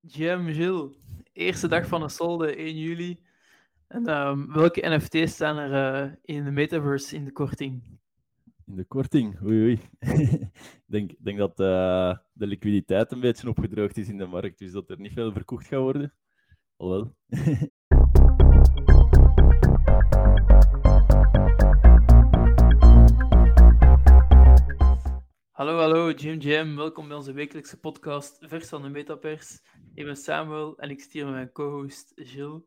Jam Gilles, eerste dag van de solde, 1 juli. En ehm, welke NFT's staan er uh, in de metaverse in de korting? In de korting? Oei, oei. Ik denk, denk dat uh, de liquiditeit een beetje opgedroogd is in de markt, dus dat er niet veel verkocht gaat worden. Alwel. Hallo, Jim Jam. Welkom bij onze wekelijkse podcast Vers van de Metapers. Ik ben Samuel en ik stier met mijn co-host Gilles.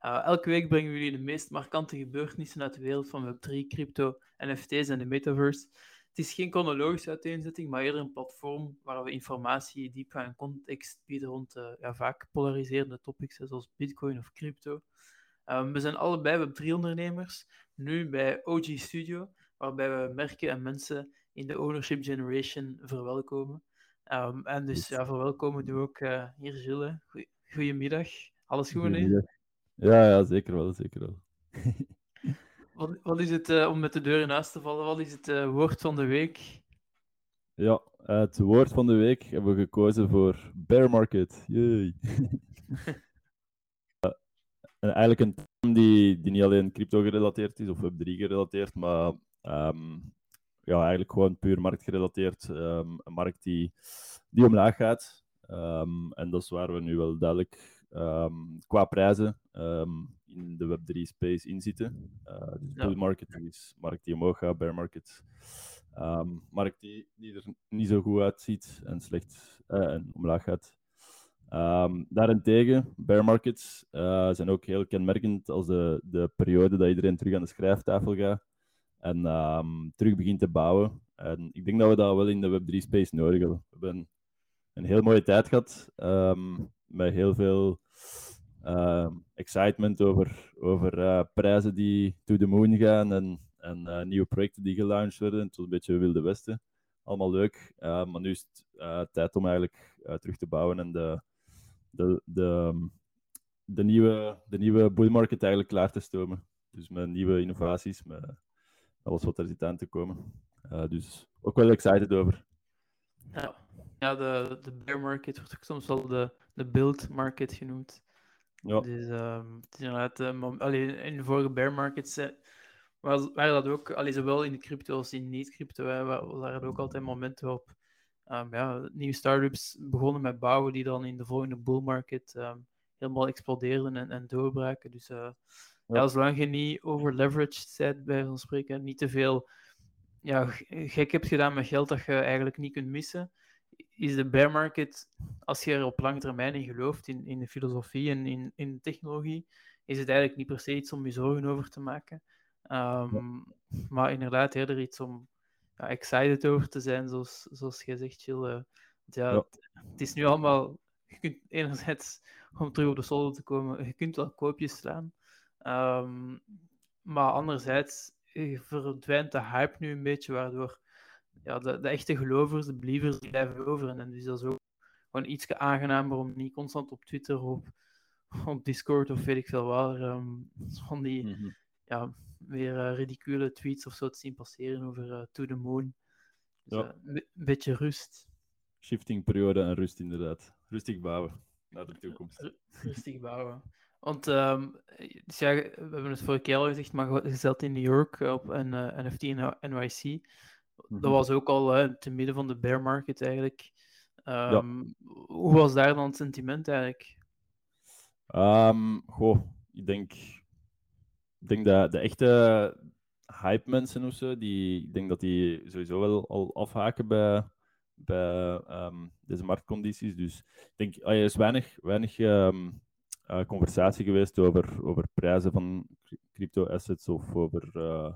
Uh, elke week brengen we jullie de meest markante gebeurtenissen uit de wereld van Web3, crypto, NFT's en de metaverse. Het is geen chronologische uiteenzetting, maar eerder een platform waar we informatie, diepgang en context bieden rond uh, ja, vaak polariserende topics, zoals Bitcoin of crypto. Um, we zijn allebei Web3-ondernemers, nu bij OG Studio, waarbij we merken en mensen in de ownership generation verwelkomen. Um, en dus ja, verwelkomen doen we ook uh, hier Gilles. Goedemiddag. Alles goed, meneer? Ja, ja, zeker wel, zeker wel. wat, wat is het, uh, om met de deur in huis te vallen, wat is het uh, woord van de week? Ja, het woord van de week hebben we gekozen voor bear market. Yay. en eigenlijk een term die, die niet alleen crypto gerelateerd is of Web3 gerelateerd, maar um, ja, eigenlijk gewoon puur marktgerelateerd. Um, een markt die, die omlaag gaat. Um, en dat is waar we nu wel duidelijk um, qua prijzen in de Web3-space in zitten. Uh, dus bull market is markt die omhoog gaat, bear market. markt die, die er niet zo goed uitziet en slecht uh, en omlaag gaat. Um, daarentegen, bear markets uh, zijn ook heel kenmerkend als de, de periode dat iedereen terug aan de schrijftafel gaat en um, terug begint te bouwen. En ik denk dat we dat wel in de Web3-space nodig hebben. We hebben een heel mooie tijd gehad, um, met heel veel uh, excitement over, over uh, prijzen die to the moon gaan en, en uh, nieuwe projecten die gelaunched werden. Het was een beetje Wilde Westen. Allemaal leuk, maar nu is het tijd om eigenlijk terug te bouwen en de, de, de, de, nieuwe, de nieuwe bull market eigenlijk klaar te stomen. Dus met nieuwe innovaties, met alles wat er zit aan te komen. Uh, dus ook wel excited over. Ja, ja de, de bear market wordt ook soms wel de, de build market genoemd. Ja. Dus um, het is inderdaad, um, allee, in de vorige bear markets was, waren dat ook, allee, zowel in de crypto als in niet-crypto, waren er ook altijd momenten waarop um, ja, nieuwe startups begonnen met bouwen die dan in de volgende bull market helemaal explodeerden en, en doorbraken. Dus uh, ja. zolang je niet overleveraged bent, bij van spreken, niet te veel ja, gek hebt gedaan met geld dat je eigenlijk niet kunt missen, is de bear market, als je er op lange termijn in gelooft, in, in de filosofie en in, in de technologie, is het eigenlijk niet per se iets om je zorgen over te maken. Um, maar inderdaad eerder iets om ja, excited over te zijn, zoals, zoals jij zegt, Jill. Uh, ja, ja. Het, het, is nu allemaal... Je kunt enerzijds, om terug op de solde te komen, je kunt wel koopjes slaan. Um, maar anderzijds eh, verdwijnt de hype nu een beetje, waardoor ja, de, de echte gelovers, de believers, die blijven over. En dus dat is ook gewoon iets aangenamer om niet constant op Twitter of op Discord of weet ik veel waar, um, van die mm -hmm. ja, weer uh, ridicule tweets of zo te zien passeren over uh, To The Moon. Dus, ja. uh, een beetje rust. Shifting periode en rust inderdaad. Rustig bouwen naar de toekomst. Rustig bouwen. Want um, dus ja, we hebben het vorige keer al gezegd, maar je zat in New York op een uh, NFT NYC. Mm -hmm. Dat was ook al uh, te midden van de bear market eigenlijk. Um, ja. Hoe was daar dan het sentiment eigenlijk? Um, goh, ik denk, ik denk dat de echte hype mensen of zo, die, ik denk dat die sowieso wel al afhaken bij, bij deze marktcondities. Dus ik denk, ah, er is weinig, weinig uh, conversatie geweest over, over prijzen van crypto-assets of over, uh,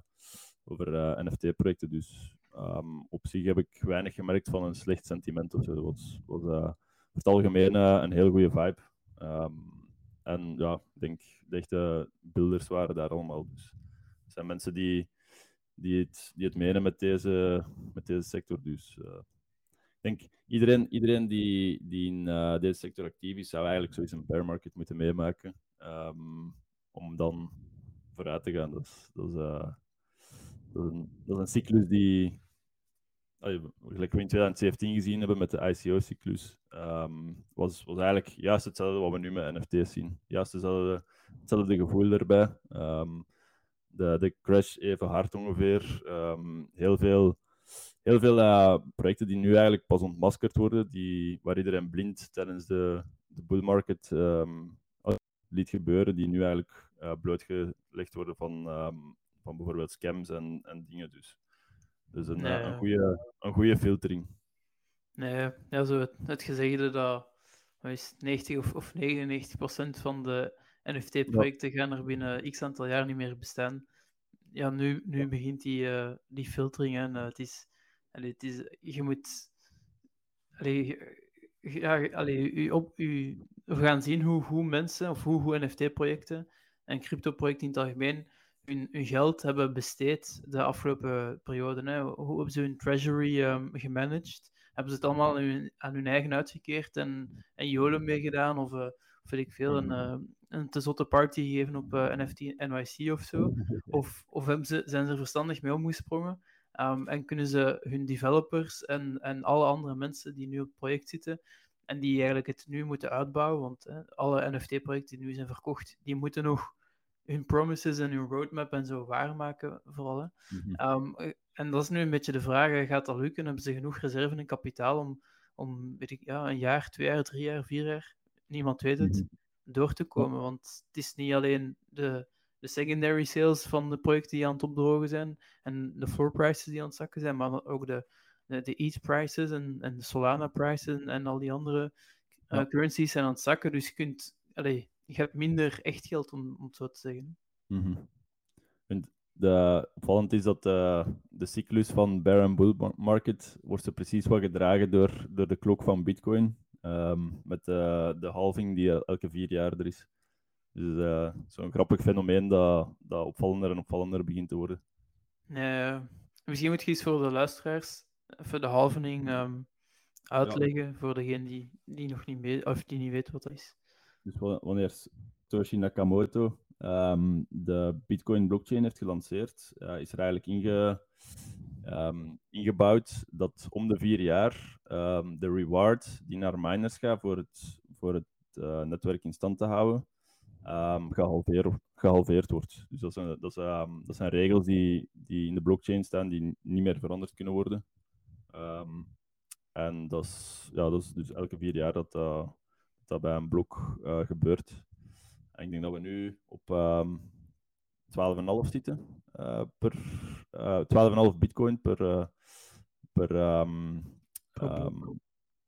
over uh, NFT-projecten. Dus um, op zich heb ik weinig gemerkt van een slecht sentiment of zo. Het was, was over het algemeen een heel goede vibe. Um, en ja, ik denk de echte builders waren daar allemaal. Dus het zijn mensen die, die, het, die het menen met deze, met deze sector. Dus denk iedereen, iedereen die, die in uh, deze sector actief is, zou eigenlijk zoiets een bear market moeten meemaken. Um, om dan vooruit te gaan. Dat is, dat is, is, een, cyclus die, gelijk we in 2017 gezien hebben met de ICO-cyclus, um, was, was eigenlijk juist hetzelfde wat we nu met NFT's zien. Juist hetzelfde, hetzelfde gevoel erbij. Um, de, de crash even hard ongeveer. Heel veel, heel veel uh, projecten die nu eigenlijk pas ontmaskerd worden, die, waar iedereen blind tijdens de, de bull market um, liet gebeuren, die nu eigenlijk uh, blootgelegd worden van, um, van bijvoorbeeld scams en, en dingen. Dus, dus een, nee. een, goede, een goede filtering. Nee, ja, zo het, het gezegde dat is 90 of, of 99 procent van de NFT-projecten ja. gaan er binnen x aantal jaar niet meer bestaan. Ja, nu, nu begint die, uh, die filtering en uh, het is, het is, je moet, allee, ja, u, op, u, we gaan zien hoe, hoe mensen of hoe, NFT-projecten en crypto-projecten in het algemeen hun, geld hebben besteed de afgelopen periode. Hè. Hoe hebben ze hun treasury um, gemanaged? Hebben ze het allemaal aan hun, eigen uitgekeerd en, en YOLO meegedaan? Of, uh, of weet ik veel, een, uh, een te zotte party gegeven op uh, NFT NYC of zo? Of, of hebben ze, zijn ze er verstandig mee omgesprongen? Um, en kunnen ze hun developers en, en alle andere mensen die nu op het project zitten en die eigenlijk het nu moeten uitbouwen, want hè, alle NFT-projecten die nu zijn verkocht, die moeten nog hun promises en hun roadmap en zo waarmaken, vooral. Hè. Mm -hmm. um, en dat is nu een beetje de vraag, gaat dat lukken? Hebben ze genoeg reserve en kapitaal om, om weet ik, ja, een jaar, twee jaar, drie jaar, vier jaar, niemand weet het, mm -hmm. door te komen? Want het is niet alleen de, de secondary sales van de projecten die aan het opdrogen zijn en de floor prices die aan het zakken zijn, maar ook de, de, de ETH prices en, en de Solana prices en, en al die andere uh, ja. currencies zijn aan het zakken. Dus je kunt, allee, je hebt minder echt geld, om, om het zo te zeggen. Mm -hmm. en de, opvallend is dat uh, de cyclus van bear and bull market wordt zo precies wat gedragen door, door de klok van Bitcoin. Um, met uh, de halving die elke vier jaar er is. Dus uh, zo'n grappig fenomeen dat, dat opvallender en opvallender begint te worden. misschien moet je iets voor de luisteraars even de halvening um, uitleggen ja. voor degene die, die nog niet, mee, of die niet weet wat dat is. Dus wanneer Satoshi Nakamoto um, de Bitcoin blockchain heeft gelanceerd, uh, is er eigenlijk inge, um, ingebouwd dat om de vier jaar de reward die naar miners gaat voor het, voor het uh, netwerk in stand te houden, gehalveerd, gehalveerd wordt. Dus dat zijn, dat zijn, dat zijn regels die, die in de blockchain staan die niet meer veranderd kunnen worden. en dat is, ja, dat is dus elke vier jaar dat, uh, dat bij een blok uh, gebeurt. En ik denk dat we nu op um, 12,5 zitten uh, per uh, 12,5 bitcoin per, per, um, um,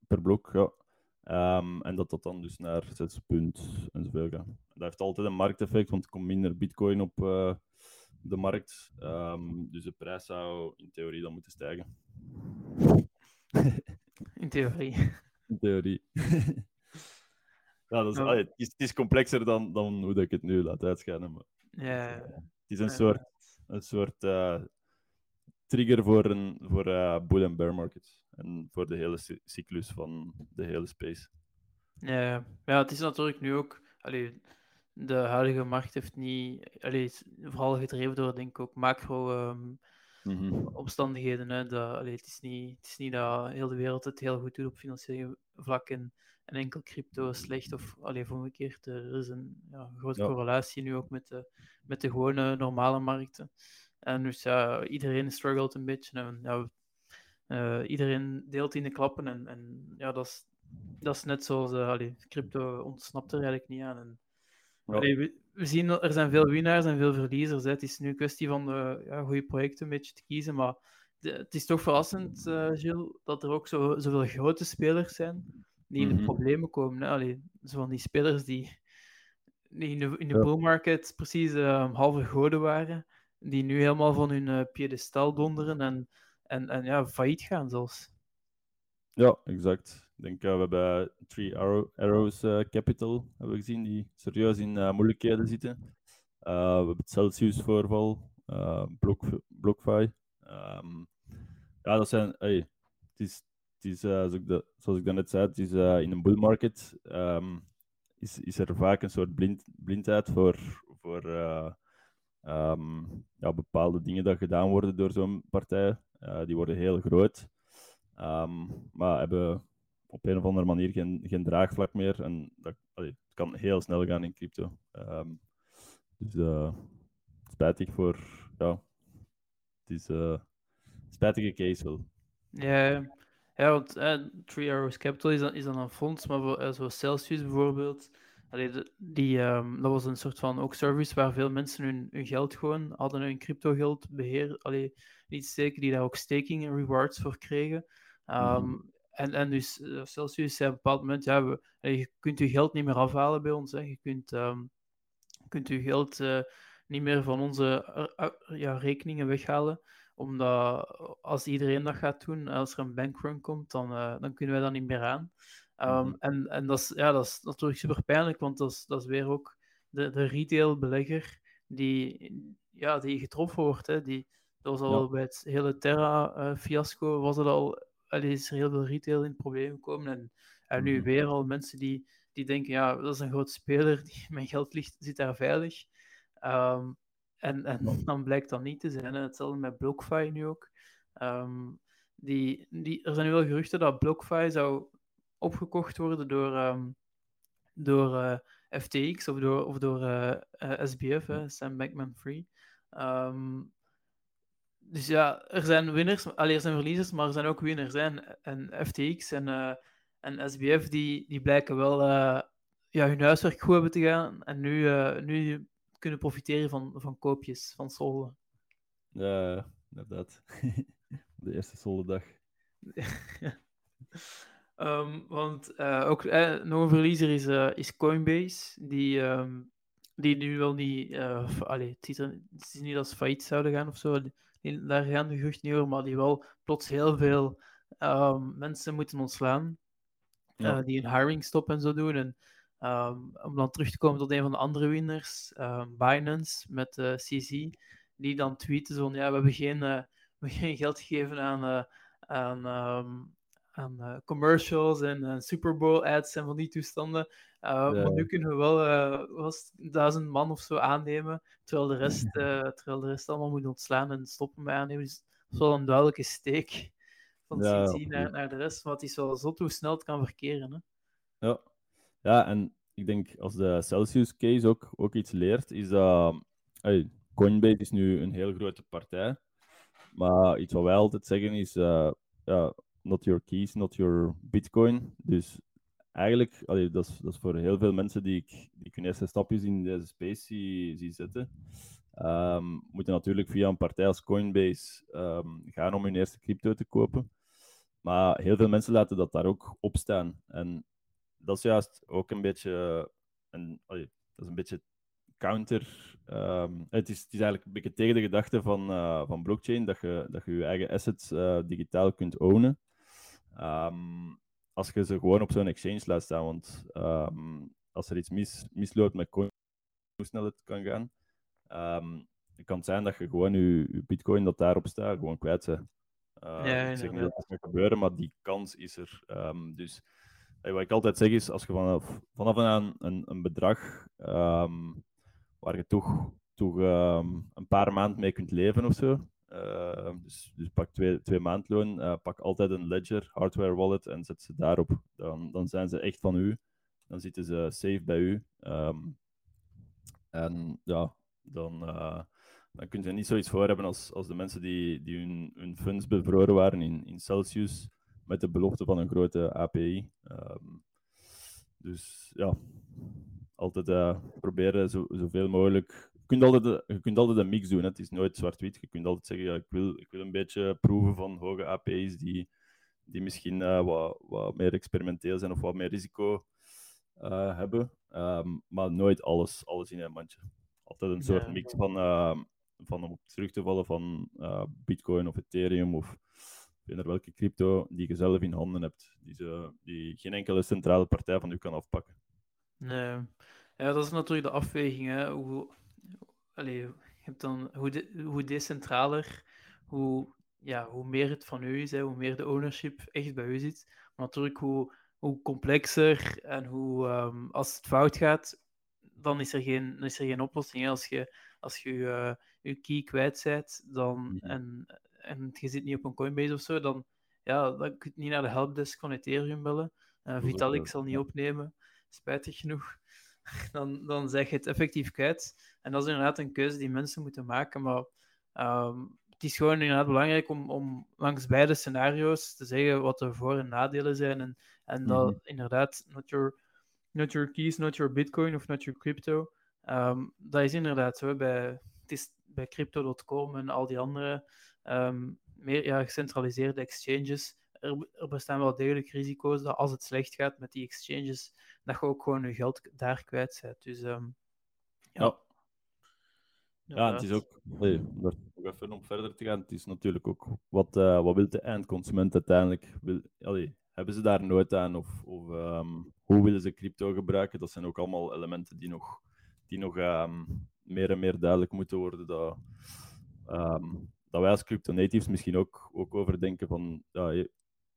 per blok. Ja. Um, en dat dat dan dus naar 6 punt en zoveel gaat. Dat heeft altijd een markteffect, want er komt minder bitcoin op uh, de markt. Um, dus de prijs zou in theorie dan moeten stijgen. In theorie. In theorie. Ja, dat is, allee, het, is, het, is, complexer dan, dan hoe ik het nu laat uitschijnen. Maar, ja. Het is een soort, een soort uh, trigger voor, een, voor bull en bear markets. En voor de hele cyclus van de hele space. Ja, ja het is natuurlijk nu ook... Allee, de huidige markt heeft niet... Allee, vooral gedreven door, denk ik, ook macro... Um, Mm -hmm. Hè. Allee, het, is niet, het is niet dat heel de wereld het heel goed doet op financieel vlak en, en enkel crypto slecht of alleen omgekeerd. Er is een ja, grote ja. correlatie nu ook met de, met de gewone normale markten. En dus ja, iedereen struggelt een beetje. En, ja, uh, iedereen deelt in de klappen en, en ja, dat is, dat is net zoals uh, allee, crypto ontsnapt er eigenlijk niet aan. En, ja. allee, we, we, zien dat er zijn veel winnaars en veel verliezers. Hè. Het is nu een kwestie van de ja, goede projecten een beetje te kiezen, maar de, het is toch verrassend, uh, Gilles, dat er ook zo, zoveel grote spelers zijn die in de mm-hmm. problemen komen. Hè. Allee, zo van die spelers die, die in de, in de ja. bull market precies halve goden waren, die nu helemaal van hun piedestal donderen en, en, en ja, failliet gaan zelfs. Ja, exact. Ik denk, uh, we hebben Three Arrow, Arrows uh, Capital hebben we gezien, die serieus in moeilijkheden zitten. we hebben het Celsius-voorval, Block, BlockFi. Um, ja, dat zijn... Hey, het is, het is zoals, ik de, zoals ik net zei, het is, in een bull market um, is, is er vaak een soort blind, blindheid voor, voor um, ja, bepaalde dingen die gedaan worden door zo'n partij. Die worden heel groot. Ehm, maar hebben op een of andere manier geen, geen draagvlak meer. En dat het kan heel snel gaan in crypto. Ehm, dus uh, spijtig voor. Ja, het is een spijtige case wel. Ja, ja want Three Arrows Capital is dan, is dan een fonds, maar zoals Celsius bijvoorbeeld. Allee, die, um, dat was een soort van ook service waar veel mensen hun, hun geld gewoon hadden, hun crypto geld beheer, allee, niet steken, die daar ook staking rewards voor kregen. Um, en, en dus uh, Celsius zei op een bepaald moment, ja, we, je kunt je geld niet meer afhalen bij ons. Hè. Je kunt, um, kunt je geld uh, niet meer van onze uh, ja, rekeningen weghalen. Omdat als iedereen dat gaat doen, als er een bankrun komt, dan, dan kunnen wij dat niet meer aan. Um, mm -hmm. En, en dat, is, ja, dat is natuurlijk super pijnlijk, want dat is, dat is weer ook de, de retail-belegger die, ja, die getroffen wordt. Hè. Die, dat was al ja. bij het hele Terra-fiasco, was het al allee, is er heel veel retail in problemen komen. En, en nu mhm. weer al mensen die, die denken, ja, dat is een groot speler, die, mijn geld ligt, zit daar veilig. Um, en, en dan blijkt dat niet te zijn. Hè. Hetzelfde met BlockFi nu ook. Um, die, die, er zijn nu wel geruchten dat BlockFi zou opgekocht worden door, um, door uh, eh, FTX of door, of door uh, uh, SBF, hè, Sam Bankman-Fried. Um, dus ja, er zijn winners, alleen er zijn verliezers, maar er zijn ook winners. En, en FTX en, en SBF die, die blijken wel ja, hun huiswerk goed hebben te gaan en nu, nu kunnen profiteren van, van koopjes van solden. Ja, inderdaad. De eerste soldendag. um, want ook nog een verliezer is, is Coinbase, die, um, die nu wel niet, uh, allee, het, is, het is niet als failliet zouden gaan of zo daar gaan de geruchten niet over, maar die wel plots heel veel um, mensen moeten ontslaan. Ja. Die een hiring stop en zo doen. En om dan terug te komen tot een van de andere winners, Binance met CZ, die dan tweeten zo ja, we hebben geen, we hebben geen geld gegeven aan, aan, aan uh, commercials en uh, Super Bowl ads en van die toestanden. Uh, ja. Maar nu kunnen we wel was duizend man of zo aannemen, terwijl de rest, terwijl de rest allemaal moet ontslaan en stoppen met aannemen. Dus dat is wel een duidelijke steek van ja, CT naar, naar de rest, maar het is wel zot hoe snel het kan verkeren. Hè? Ja. ja, en ik denk als de Celsius case ook, ook iets leert, is dat hey, Coinbase is nu een heel grote partij. Maar iets wat wij altijd zeggen is, ja, not your keys, not your bitcoin. Dus eigenlijk, dat, is, dat is voor heel veel mensen die ik, die hun eerste stapjes in deze space zie, zie zetten, um, moeten natuurlijk via een partij als Coinbase um, gaan om hun eerste crypto te kopen. Maar heel veel mensen laten dat daar ook op staan. En dat is juist ook een beetje, een, dat is een beetje counter. Um, het, is, eigenlijk een beetje tegen de gedachte van, uh, van blockchain, dat je, dat je eigen assets uh, digitaal kunt ownen. Um, als je ze gewoon op zo'n exchange laat staan, want um, als er iets mis, misloopt met coin, hoe snel het kan gaan. Um, het kan zijn dat je gewoon je, je bitcoin dat daarop staat, gewoon kwijt bent. Uh, ja, ik zeg niet dat dat gaat gebeuren, maar die kans is er. dus hey, wat ik altijd zeg is, als je vanaf, vanaf een, een, een bedrag waar je toch, toch een paar maanden mee kunt leven of zo, uh, dus, dus, pak twee, twee maandloon, uh, pak altijd een Ledger hardware wallet en zet ze daarop. Dan, dan zijn ze echt van u. Dan zitten ze safe bij u. Um, en ja, dan, uh, dan kun je niet zoiets voor hebben als, als de mensen die, die hun, hun funds bevroren waren in, in Celsius met de belofte van een grote API. Um, ehm, dus ja, altijd proberen zo, zoveel mogelijk kunt altijd, je kunt altijd een mix doen. Hè. Het is nooit zwart-wit. Je kunt altijd zeggen, ja, ik, wil, ik wil een beetje proeven van hoge API's die, die misschien uh, wat, wat meer experimenteel zijn of wat meer risico uh, hebben. Um, maar nooit alles, alles in een mandje. Altijd een soort mix van, uh, van om terug te vallen van Bitcoin of Ethereum of er welke crypto die je zelf in handen hebt. Die, ze, die geen enkele centrale partij van u kan afpakken. Nee. Ja, dat is natuurlijk de afweging. Hè. Hoe, allee, je hebt dan hoe, de, hoe decentraler, hoe, ja, hoe meer het van u is, hè, hoe meer de ownership echt bij u zit. Maar natuurlijk, hoe, hoe complexer en hoe um, als het fout gaat, dan is er geen, is er geen oplossing. Als je als je uh, je key kwijt bent dan, en, en je zit niet op een Coinbase of zo, dan ja, dan kun je niet naar de helpdesk van Ethereum bellen. Uh, Vitalik zal niet opnemen, spijtig genoeg. dan, dan zeg je het effectief kwijt. En dat is inderdaad een keuze die mensen moeten maken. Maar ehm, het is gewoon inderdaad belangrijk om, om langs beide scenario's te zeggen wat de voor- en nadelen zijn. En, en dat mhm. inderdaad, not your, not your keys, not your bitcoin of not your crypto. Um, dat is inderdaad zo bij, het is bij crypto.com en al die andere ehm, meer ja, gecentraliseerde exchanges. Er, er, bestaan wel degelijk risico's dat als het slecht gaat met die exchanges, dat je ook gewoon je geld daar kwijt bent. Dus um, ja. ja. Het is ook, nee, om daar nog even om verder te gaan, het is natuurlijk ook wat, uh, wat wil de eindconsument uiteindelijk? Wil, allee, hebben ze daar nooit aan? Of, of um, hoe willen ze crypto gebruiken? Dat zijn ook allemaal elementen die nog, die nog um, meer en meer duidelijk moeten worden. Dat, um, dat wij als crypto natives misschien ook, ook overdenken van ja,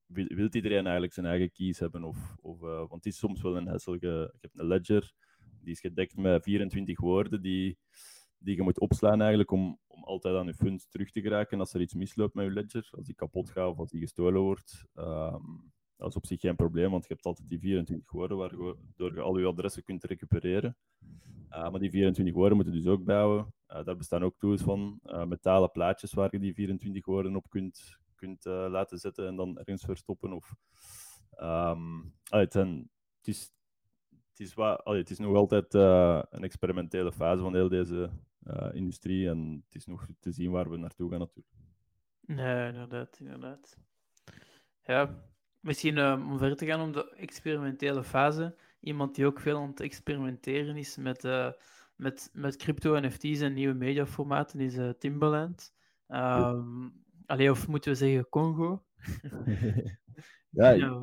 wil, wil iedereen eigenlijk zijn eigen keys hebben? Of, of, uh, want het is soms wel een hesselige... Ik heb een ledger, die is gedekt met 24 woorden die, die je moet opslaan eigenlijk om, om altijd aan je funds terug te geraken als er iets misloopt met je ledger. Als die kapot gaat of als die gestolen wordt. Um, dat is op zich geen probleem, want je hebt altijd die 24 woorden waardoor je al je adressen kunt recupereren. Uh, maar die 24 woorden moeten dus ook bijhouden. Uh, daar bestaan ook tools van, uh, metalen plaatjes waar je die 24 woorden op kunt, kunt laten zetten en dan ergens verstoppen. Of, het, zijn, het, is, allee, het is nog altijd een experimentele fase van heel deze industrie en het is nog te zien waar we naartoe gaan natuurlijk. Nee, inderdaad, inderdaad. Ja, Misschien uh, om verder te gaan om de experimentele fase. Iemand die ook veel aan het experimenteren is met, uh, met, met crypto, NFT's en nieuwe mediaformaten is Timbaland. Um, allee, of moeten we zeggen Congo? ja, ja.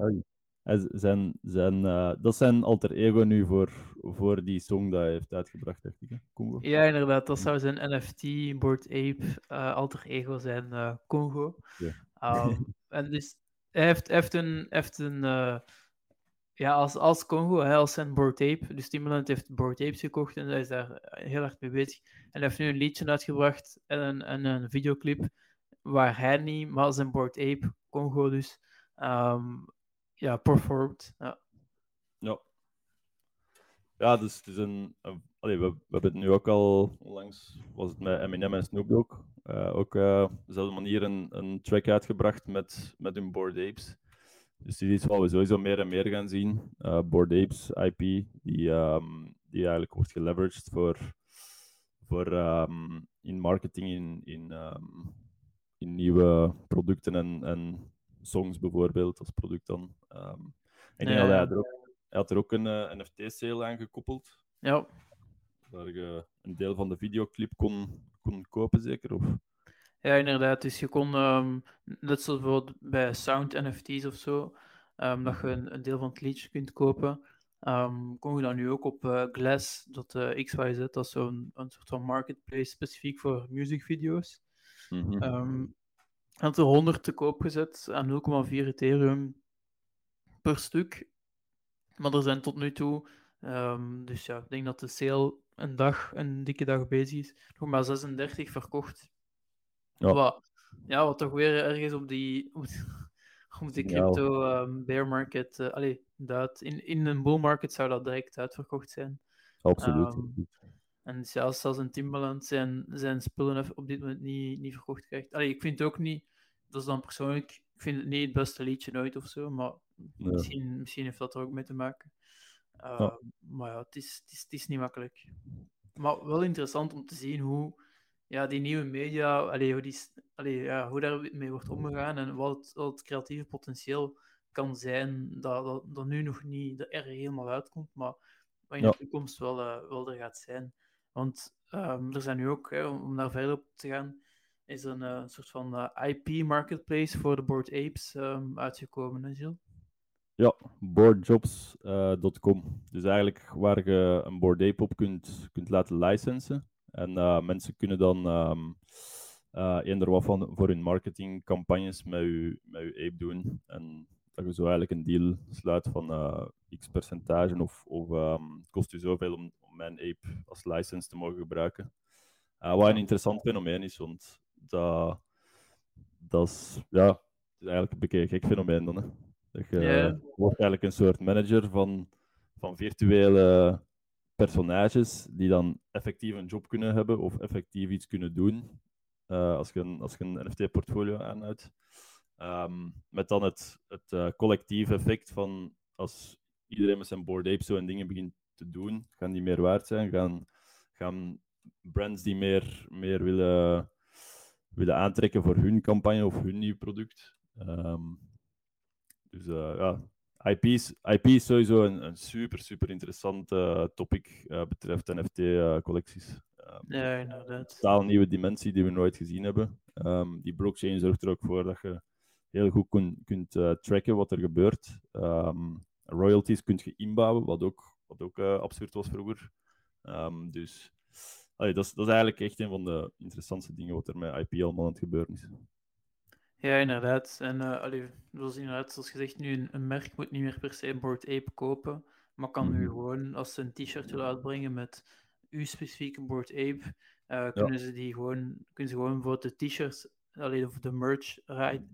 Zijn, zijn, dat zijn alter ego nu voor, voor die song dat hij heeft uitgebracht, dacht ik. Congo. Ja, inderdaad. Dat zou zijn NFT, Board Ape, alter ego zijn Congo. Ja. Um, en dus hij heeft, heeft een, heeft een ja, als, als Congo, hij als zijn Bored Ape, dus Timbaland heeft Bored Apes gekocht en hij is daar heel erg mee bezig. En hij heeft nu een liedje uitgebracht en een, en een videoclip waar hij niet, maar zijn Bored Ape, Congo dus, um, ja, performt. Ja. ja. Dus het is een. we, we, hebben het nu ook al onlangs, was het met Eminem en Snoop Dogg, uh, ook uh, dezelfde manier een, een track uitgebracht met, met hun Bored Apes. Dus die is wat we sowieso meer en meer gaan zien. Uh, Bored Apes IP, die, um, die eigenlijk wordt geleveraged voor, voor um, in marketing, in, in, um, in nieuwe producten en, en songs bijvoorbeeld als product dan. Um, dat hij er ook hij had er ook een uh, NFT-sale aan gekoppeld. Ja. Waar je een deel van de videoclip kon, kon kopen, zeker? Of? Ja, inderdaad. Dus je kon, um, net zoals bijvoorbeeld bij Sound NFT's of zo, um, dat je een, een, deel van het liedje kunt kopen, um, kon je dat nu ook op uh, Glass.xyz, dat is zo'n een soort van marketplace specifiek voor musicvideo's. Mm -hmm. Had er 100 te koop gezet aan 0,4 Ethereum per stuk. Maar er zijn tot nu toe, um, dus ja, ik denk dat de sale een dag, een dikke dag bezig is, nog maar 36 verkocht. Ja. Wat, ja, wat toch weer ergens op die, op die crypto um, bear market, uh, allee, dat, in, in een bull market zou dat direct uitverkocht zijn. Absoluut. Um, en zelfs als een Timbaland zijn, zijn spullen op dit moment niet, niet verkocht krijgt. Allee, ik vind het ook niet, dat is dan persoonlijk, ik vind het niet het beste liedje nooit of zo, maar Misschien, misschien heeft dat er ook mee te maken. Uh, Maar ja, het is, het, is, het is niet makkelijk. Maar wel interessant om te zien hoe ja, die nieuwe media, allee, hoe, die, allee, ja, hoe daarmee wordt omgegaan en wat, wat het creatieve potentieel kan zijn dat, dat, dat nu nog niet er helemaal uitkomt, maar wat in de toekomst wel, uh, wel er gaat zijn. Want um, er zijn nu ook, hè, om daar verder op te gaan, is een, uh, soort van uh, IP-marketplace voor de Board Apes um, uitgekomen, hè? Ja, boardjobs.com. dus eigenlijk waar je een Board Ape op kunt, kunt laten licensen. En mensen kunnen dan um, uh, eender wat van voor hun marketingcampagnes met je, met ape doen. En dat je zo eigenlijk een deal sluit van x percentage of, of um, kost je zoveel om, ape als license te mogen gebruiken. wat een interessant fenomeen is, want dat, dat is, ja, is eigenlijk een beetje een gek fenomeen dan. Hè. Dat je wordt eigenlijk een soort manager van, van virtuele personages die dan effectief een job kunnen hebben of effectief iets kunnen doen uh, als je een, als je een NFT-portfolio aanhoudt. Um, met dan het, het uh, collectieve effect van als iedereen met zijn board ape zo en dingen begint te doen, gaan die meer waard zijn, gaan, gaan brands die meer, meer willen, willen aantrekken voor hun campagne of hun nieuw product. Um, dus uh, ja, IP is, IP is sowieso een, een super, super interessant uh, topic uh, betreft NFT-collecties. Um, ja, inderdaad. Een totaal nieuwe dimensie die we nooit gezien hebben. Um, die blockchain zorgt er ook voor dat je heel goed kun, kunt tracken wat er gebeurt. Um, royalties kunt je inbouwen, wat ook, wat ook absurd was vroeger. dus allee, dat, is, dat is eigenlijk echt een van de interessantste dingen wat er met IP allemaal aan het gebeuren is. Ja, inderdaad. En uh, allee, zoals, inderdaad, zoals gezegd, nu een, een, merk moet niet meer per se Board Ape kopen, maar kan nu mhm. gewoon, als ze een t-shirt willen uitbrengen met uw specifieke Board Ape, uh, kunnen ze die gewoon, kunnen ze gewoon voor de t-shirts, of de merch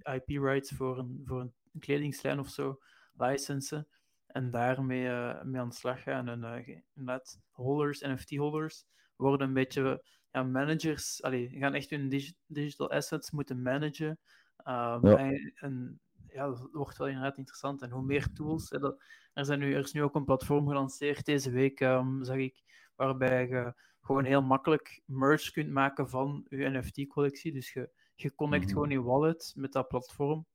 IP rights voor een, voor een kledingslijn of zo licensen en daarmee uh, mee aan de slag gaan. En uh, inderdaad, holders, NFT-holders worden een beetje ja, managers, allee, gaan echt hun digital assets moeten managen Um, ja. En, ja, dat wordt wel inderdaad interessant. En hoe meer tools. Hè, dat, er, zijn nu, er is nu ook een platform gelanceerd deze week, um, zag ik, waarbij je gewoon heel makkelijk merge kunt maken van je NFT-collectie. Dus je, je connect mm gewoon je wallet met dat platform.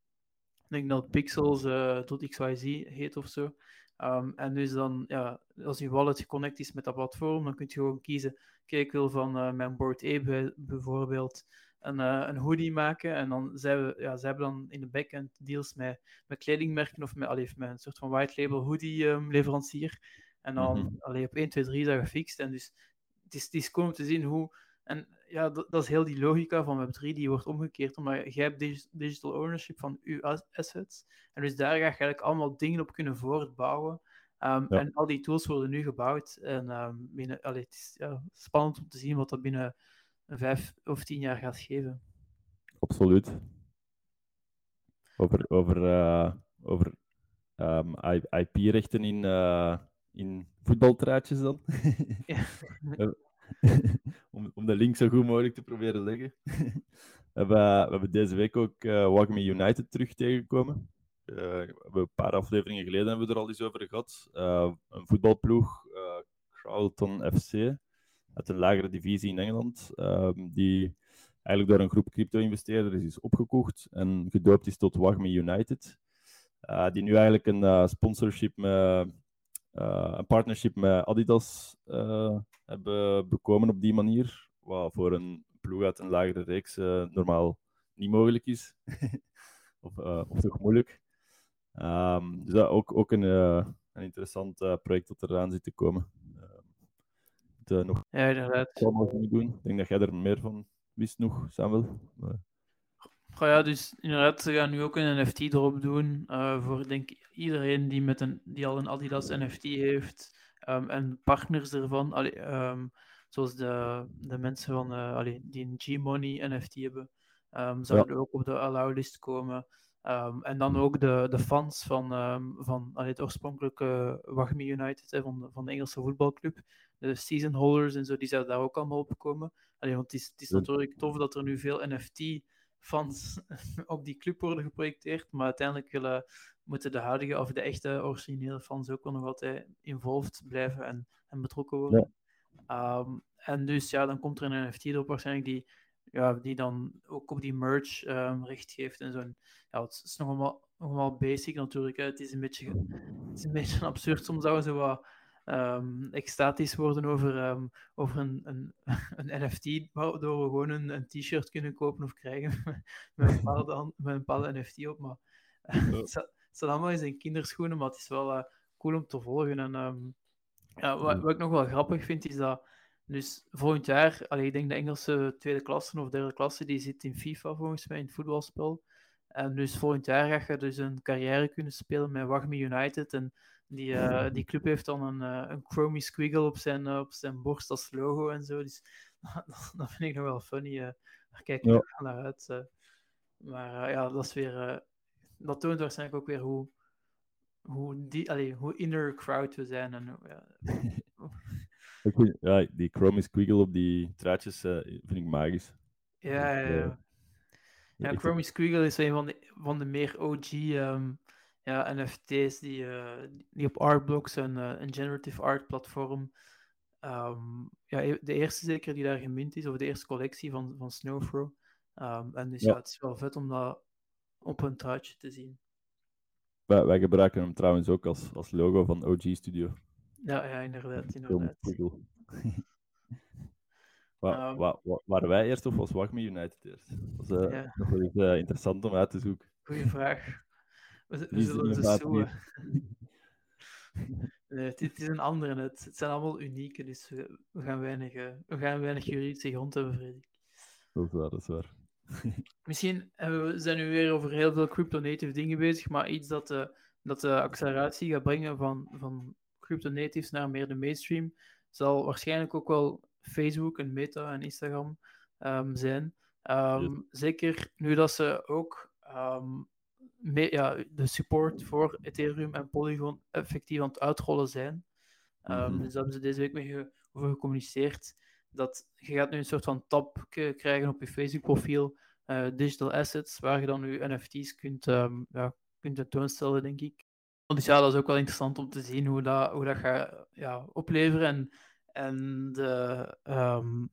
Ik denk dat Pixels uh, tot XYZ heet of zo. Um, en dus dan, ja, als je wallet geconnect is met dat platform, dan kun je gewoon kiezen, kijk, ik wil van uh, mijn Board A bijvoorbeeld een, uh, een hoodie maken. En dan zijn we, ja, ze hebben dan in de backend deals met, met kledingmerken of met, allee, met een soort van white label hoodie um, leverancier. En dan mm -hmm. op 1, 2, 3 is dat gefixt. En dus het is, het is om te zien hoe. En ja, dat, dat is heel die logica van Web3 die wordt omgekeerd. Omdat jij hebt digital ownership van je assets. En dus daar ga je eigenlijk allemaal dingen op kunnen voortbouwen. Um, ja. En al die tools worden nu gebouwd. En um, binnen, allee, het is ja, spannend om te zien wat dat binnen vijf of tien jaar gaat geven. Absoluut. Over, over, uh, over um, ehm, IP-rechten in, uh, in voetbaltraadjes dan. Ja. om, om de link zo goed mogelijk te proberen leggen. we, hebben, we hebben deze week ook uh, Wagme United terug tegengekomen. Uh, we een paar afleveringen geleden hebben we er al eens over gehad. Uh, een voetbalploeg, uh, FC, uit een lagere divisie in Engeland, um, die eigenlijk door een groep crypto-investeerders is opgekocht en gedoopt is tot Wagme United. Die nu eigenlijk een sponsorship met, een partnership met Adidas hebben bekomen op die manier, wat voor een ploeg uit een lagere reeks normaal niet mogelijk is. of, of toch moeilijk. Um, dus dat ook, ook een, een interessant project dat eraan zit te komen uh, nog ja, inderdaad. doen. Ik denk dat jij er meer van wist nog, Samuel. Maar... Oh ja, dus inderdaad, ze gaan nu ook een NFT erop doen. Uh, voor denk iedereen die, met een, die al een Adidas NFT heeft. Um, en partners ervan. Allee, um, zoals de, de mensen van, uh, allee, die een G-Money NFT hebben. Um, zouden ja. ook op de allow-list komen. En dan ook de, de fans van, van allee, het oorspronkelijke Wagme United, hè, van, de, van de Engelse voetbalclub. De season holders en zo, die zouden daar ook allemaal op komen. Allee, want het is, het is natuurlijk tof dat er nu veel NFT-fans op die club worden geprojecteerd. Maar uiteindelijk willen, moeten de huidige of de echte originele fans ook nog altijd involved blijven en, en betrokken worden. Ja. Um, en dus ja, dan komt er een NFT erop waarschijnlijk die ja, die dan ook op die merch um, recht geeft en zo. ja, het is nog allemaal, nog allemaal basic natuurlijk. Hè. Het, is een beetje, het is een beetje absurd. Soms zouden ze wat um, extatisch worden over, um, over een, een, een NFT, waardoor we gewoon een, een t-shirt kunnen kopen of krijgen met een bepaalde, met een bepaalde NFT op. Maar het staat allemaal in zijn kinderschoenen, maar het is wel uh, cool om te volgen. En ja, wat, wat ik nog wel grappig vind, is dat dus volgend jaar, allee, ik denk de Engelse tweede klasse of derde klasse, die zit in FIFA volgens mij, in het voetbalspel. En dus volgend jaar ga je dus een carrière kunnen spelen met Wagme United. En die, uh, die club heeft dan een, uh, een chromie squiggle op zijn, uh, op zijn borst als logo en zo. Dus dat, vind ik nog wel funny. daar kijk ik ja. naar uit. maar ja, dat is weer dat toont waarschijnlijk ook weer hoe, hoe, die, allee, hoe inner crowd we zijn. En, ja. ja, die Chromie Squiggle op die truitjes vind ik magisch. Ja, ja, ja. Ja, Chromie Squiggle is een van de, van de meer OG um, ja, NFT's die, uh, die op Artblocks, een, uh, een generative art platform, um, ja, e-, de eerste zeker die daar gemint is, of de eerste collectie van, van Snowfro. Um, en dus ja. ja. het is wel vet om dat op een truitje te zien. Wij, wij gebruiken hem trouwens ook als, als logo van OG Studio. Ja, ja inderdaad. inderdaad. Wa, um, wa, wa, waren wij eerst of was Wagme United eerst? Dat is uh, ja. nog wel eens, uh, interessant om uit te zoeken. Goeie vraag. We, we zullen ze nee, het, het, is een andere net. Het zijn allemaal unieke, dus we, we gaan weinig, uh, we gaan weinig juridische grond hebben. Dat is waar, dat is waar. Misschien we zijn nu weer over heel veel crypto-native dingen bezig, maar iets dat de, dat de acceleratie gaat brengen van, van crypto-natives naar meer de mainstream, zal waarschijnlijk ook wel Facebook en Meta en Instagram um, zijn. Um, Zeker nu dat ze ook um, mee, ja, de support voor Ethereum en Polygon effectief aan het uitrollen zijn. Mm -hmm. Dus daar hebben ze deze week mee over gecommuniceerd. Dat je gaat nu een soort van tab krijgen op je Facebook-profiel, uh, digital assets, waar je dan nu NFT's kunt, ja, kunt tentoonstellen, denk ik. Dus ja, dat is ook wel interessant om te zien hoe dat, hoe dat gaat ja, opleveren. En en de, um,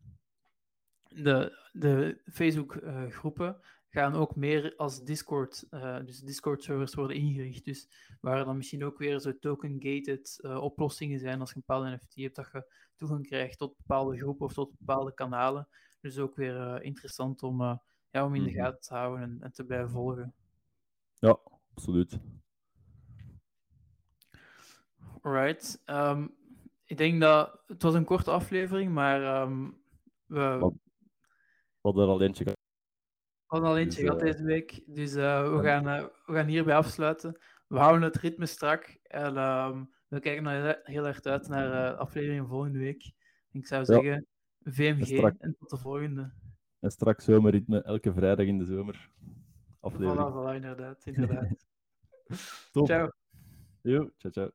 de, de Facebook-groepen gaan ook meer als Discord, uh, dus Discord-servers worden ingericht. Dus waar dan misschien ook weer zo token-gated uh, oplossingen zijn als je een bepaalde NFT hebt, dat je toegang krijgt tot bepaalde groepen of tot bepaalde kanalen. Dus ook weer uh, interessant om, ja, om in de mhm. gaten te houden en, en te blijven volgen. Ja, absoluut. Alright. Um, ik denk dat het was een korte aflevering, maar um, we. Wat, wat er al eentje gehad. We van al eentje dus, gehad eh, deze week, dus eh, we, gaan, eh, we gaan hierbij afsluiten. We houden het ritme strak en ehm, we kijken er heel erg uit naar de aflevering volgende week. Ik zou zeggen. VMG en, tot de volgende. En straks zomerritme, elke vrijdag in de zomer. Aflevering. Voilà, voilà, inderdaad. inderdaad. Top. Ciao. Yo, ciao, ciao.